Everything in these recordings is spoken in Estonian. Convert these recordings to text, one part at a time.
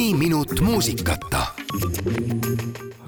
mõni minut muusikata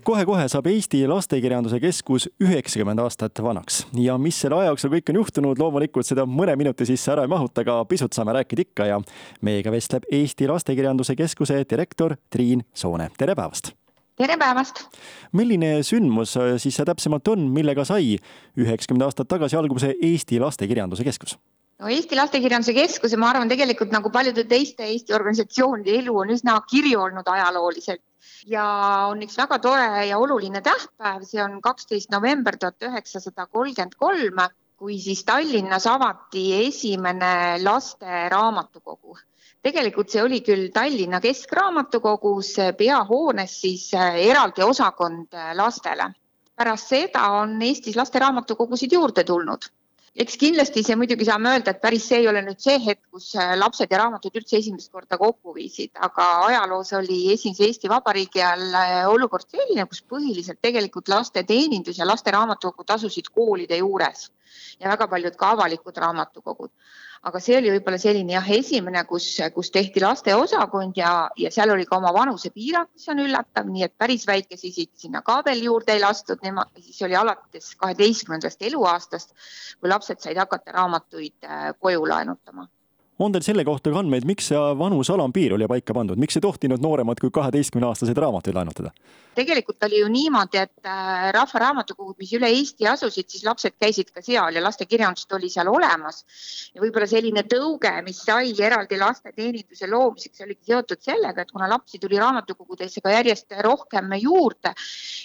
kohe-kohe saab Eesti Lastekirjanduse Keskus üheksakümmend aastat vanaks ja mis selle aja jooksul kõik on juhtunud, loomulikult seda mõne minuti sisse ära ei mahuta, aga pisut saame rääkida ikka ja meiega vestleb Eesti Lastekirjanduse Keskuse direktor Triin Soone, tere päevast! tere päevast! milline sündmus siis see täpsemalt on, millega sai üheksakümmend aastat tagasi alguse Eesti Lastekirjanduse Keskus? No Eesti Lastekirjanduse Keskuse, ma arvan, tegelikult nagu paljude teiste Eesti organisatsioonide elu on üsna kirju olnud ajalooliselt. Ja on üks väga tore ja oluline tähtpäev, see on kaksteist november tuhat üheksasada kolmkümmend kolm, kui siis Tallinnas avati esimene lasteraamatukogu tegelikult see oli küll Tallinna Keskraamatukogus peahoones siis eraldi osakond lastele. pärast seda on Eestis lasteraamatukogusid juurde tulnud eks kindlasti see muidugi saame öelda, et päris see ei ole nüüd see hetk, kus äh, lapsed ja raamatud üldse esimest korda kokku viisid, aga ajaloos oli esimese Eesti Vabariigi all äh, olukord selline, kus põhiliselt tegelikult lasteteenindus ja lasteraamatukogud asusid koolide juures ja väga paljud ka avalikud raamatukogud. Aga see oli võib-olla selline jah, esimene, kus, kus tehti lasteosakond ja, ja seal oli ka oma vanusepiirang, mis on üllatav, nii et päris väikesi sinna ka veel juurde ei lastud, nemad siis oli alates kaheteistkümnendast eluaastast, kui lapsed said hakata raamatuid äh, koju laenutama on teil selle kohta ka andmeid, miks see vanuse alampiir oli paika pandud, miks ei tohtinud nooremad kui kaheteistkümneaastaseid raamatuid laenutada? tegelikult oli ju niimoodi, et äh, rahvaraamatukogud, mis üle Eesti asusid, siis lapsed käisid ka seal ja lastekirjandust oli seal olemas. ja võib-olla selline tõuge, mis sai eraldi lasteteeninduse loomiseks, oligi seotud sellega, et kuna lapsi tuli raamatukogudesse ka järjest rohkem juurde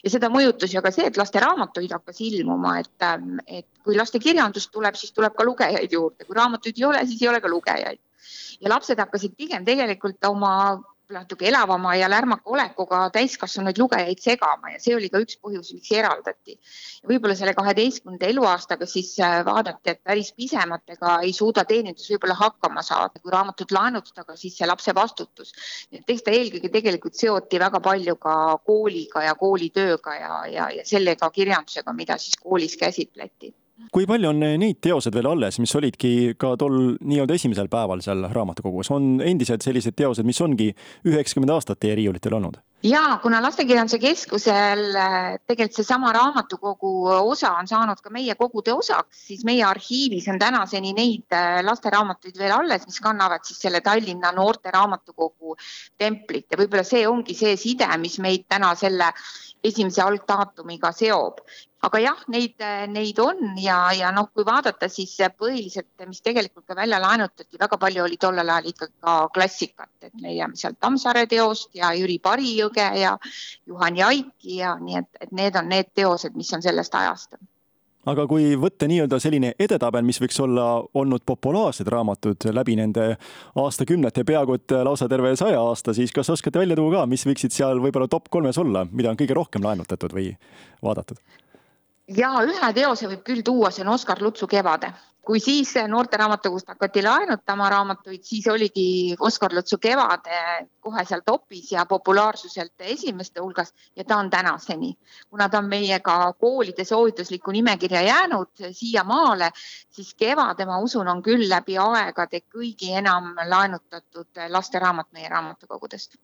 ja seda mõjutas ju ka see, et lasteraamatuid hakkas ilmuma, et, ähm, et kui lastekirjandust tuleb, siis tuleb ka lugejaid juurde, kui raamatuid ei ole, siis ei ole ka lugejaid. Ja lapsed hakkasid pigem tegelikult oma natuke elavama ja lärmaka olekuga täiskasvanuid lugejaid segama ja see oli ka üks põhjus, miks eraldati. võib-olla selle kaheteistkümnenda eluaastaga siis äh, vaadati, et päris pisematega ei suuda teenindus võib-olla hakkama saada, kui raamatut laenutada, siis see lapse vastutus. eks ta eelkõige tegelikult seoti väga palju ka kooliga ja koolitööga ja, ja, ja sellega kirjandusega, mida siis koolis käsitleti kui palju on neid teoseid veel alles, mis olidki ka tol nii-öelda esimesel päeval seal raamatukogus, on endiselt sellised teosed, mis ongi üheksakümmend aastat teie riiulitel olnud? ja kuna Lastekirjanduse Keskusel äh, tegelikult seesama raamatukogu osa on saanud ka meie kogude osaks, siis meie arhiivis on tänaseni neid äh, lasteraamatuid veel alles, mis kannavad siis selle Tallinna Noorte Raamatukogu templit ja võib-olla see ongi see side, mis meid täna selle esimese algdaatumiga seob. Aga jah, neid, neid on ja, ja noh, kui vaadata, siis põhiliselt, mis tegelikult ka välja laenutati, väga palju oli tollel ajal ikkagi ka klassikat, et leiame sealt Tammsaare teost ja Jüri Parijõge ja Juhan Jaiki ja nii et, et need on need teosed, mis on sellest ajast aga kui võtta nii-öelda selline edetabel, mis võiks olla olnud populaarsed raamatud läbi nende aastakümnete, peaaegu et lausa terve saja aasta, siis kas oskate välja tuua ka, mis võiksid seal võib-olla top kolmes olla, mida on kõige rohkem laenutatud või vaadatud? Ja ühe teose võib küll tuua, see on Oskar Lutsu Kevade. kui siis noorteraamatukogust hakati laenutama raamatuid, siis oligi Oskar Lutsu Kevade kohe seal topis ja populaarsuselt esimeste hulgas ja ta on tänaseni. kuna ta on meiega koolide soovituslikku nimekirja jäänud siiamaale, siis Kevade, ma usun, on küll läbi aegade kõigi enam laenutatud lasteraamat meie raamatukogudest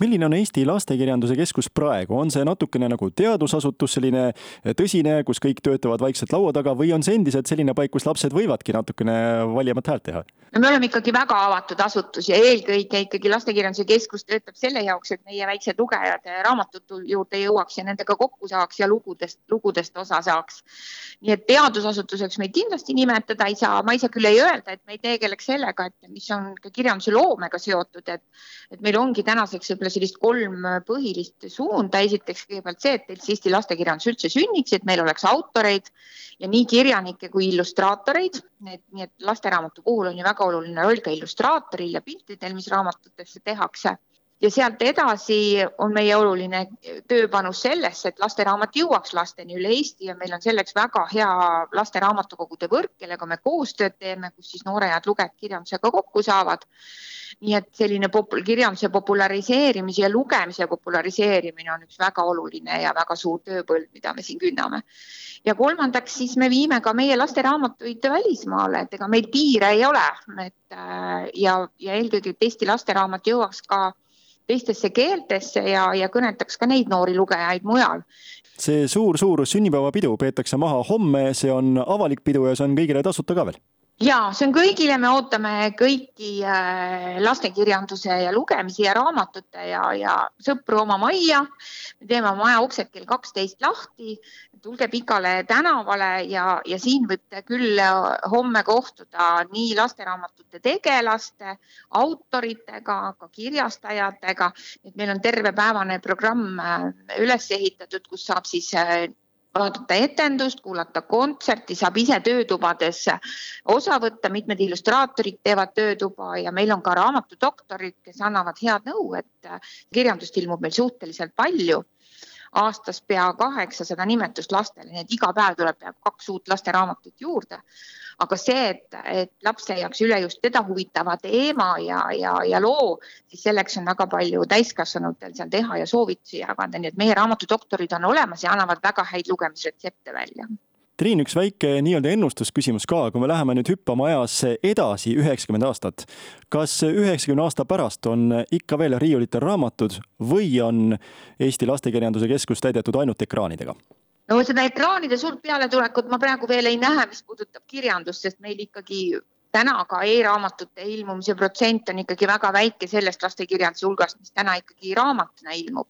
milline on Eesti Lastekirjanduse Keskus praegu, on see natukene nagu teadusasutus, selline tõsine, kus kõik töötavad vaikselt laua taga või on see endiselt selline paik, kus lapsed võivadki natukene valjemat häält teha? No me oleme ikkagi väga avatud asutus ja eelkõige ikkagi Lastekirjanduse Keskus töötab selle jaoks, et meie väiksed lugejad raamatute juurde jõuaks ja nendega kokku saaks ja lugudest, lugudest osa saaks. nii et teadusasutuseks meid kindlasti nimetada ei saa, ma ise küll ei öelda, et me ei tegeleks sellega, et mis on ka kirjanduse loomega seotud, et, et meil ongi tänaseks võib-olla sellist kolm põhilist suunda. esiteks kõigepealt see, et Eesti lastekirjandus üldse sünniks, et meil oleks autoreid ja nii kirjanikke kui illustraatoreid. Nii et lasteraamatu puhul on ju väga oluline roll ka illustraatoril ja piltidel, mis raamatutesse tehakse ja sealt edasi on meie oluline tööpanus sellesse, et lasteraamat jõuaks lasteni üle Eesti ja meil on selleks väga hea lasteraamatukogude võrk, kellega me koostööd teeme, kus siis noored lugejad kirjandusega kokku saavad. nii et selline popul kirjanduse populariseerimise ja lugemise populariseerimine on üks väga oluline ja väga suur tööpõld, mida me siin künname. ja kolmandaks, siis me viime ka meie lasteraamatuid välismaale, et ega meil piire ei ole, et äh, ja, ja eelkõige, et Eesti lasteraamat jõuaks ka teistesse keeltesse ja, ja kõnetaks ka neid noori lugejaid mujal. see suur-suur sünnipäevapidu peetakse maha homme, see on avalik pidu ja see on kõigile tasuta ka veel ja see on kõigile, me ootame kõiki äh, lastekirjanduse ja lugemise ja raamatute ja, ja sõpru oma majja. me teeme maja uksed kell kaksteist lahti, tulge Pikale tänavale ja, ja siin võite küll äh, homme kohtuda nii lasteraamatute tegelaste, autoritega, ka kirjastajatega. et meil on tervepäevane programm äh, üles ehitatud, kus saab siis vaadata etendust, kuulata kontserti, saab ise töötubades osa võtta, mitmed illustraatorid teevad töötuba ja meil on ka raamatudoktorid, kes annavad head nõu, et kirjandust ilmub meil suhteliselt palju. aastas pea kaheksasada nimetust lastele, nii et iga päev tuleb peaaegu kaks uut lasteraamatut juurde aga see, et, et laps leiaks üle just teda huvitava teema ja, ja, ja loo, siis selleks on väga palju täiskasvanutel seal teha ja soovitusi jagada, nii et meie raamatudoktorid on olemas ja annavad väga häid lugemisretsepte välja Triin, üks väike nii-öelda ennustusküsimus ka, kui me läheme nüüd hüppama ajas edasi üheksakümmend aastat. kas üheksakümne aasta pärast on ikka veel riiulitel raamatud või on Eesti Lastekirjanduse Keskus täidetud ainult ekraanidega? No seda ekraanide suurt pealetulekut ma praegu veel ei näe, mis puudutab kirjandust, sest meil ikkagi täna ka e-raamatute ilmumise protsent on ikkagi väga väike sellest lastekirjanduse hulgast, mis täna ikkagi raamatuna ilmub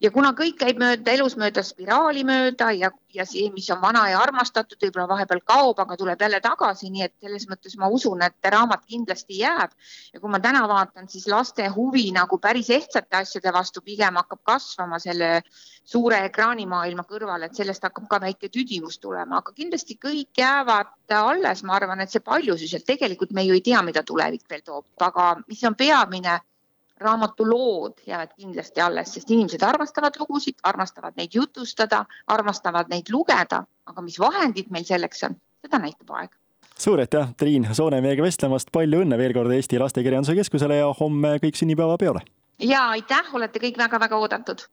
ja kuna kõik käib mööda, elus mööda spiraali mööda ja, ja see, mis on vana ja armastatud, võib-olla vahepeal kaob, aga tuleb jälle tagasi, nii et selles mõttes ma usun, et raamat kindlasti jääb. ja kui ma täna vaatan, siis laste huvi nagu päris ehtsate asjade vastu pigem hakkab kasvama selle suure ekraanimaailma kõrval, et sellest hakkab ka väike tüdivus tulema, aga kindlasti kõik jäävad alles, ma arvan, et see paljusus, et tegelikult me ju ei tea, mida tulevik veel toob, aga mis on peamine raamatu lood jäävad kindlasti alles, sest inimesed armastavad lugusid, armastavad neid jutustada, armastavad neid lugeda, aga mis vahendid meil selleks on, seda näitab aeg suur aitäh, Triin Soone meiega vestlemast, palju õnne veel kord Eesti Lastekirjanduse Keskusele ja homme kõik sünnipäevapeole! ja aitäh, olete kõik väga-väga oodatud!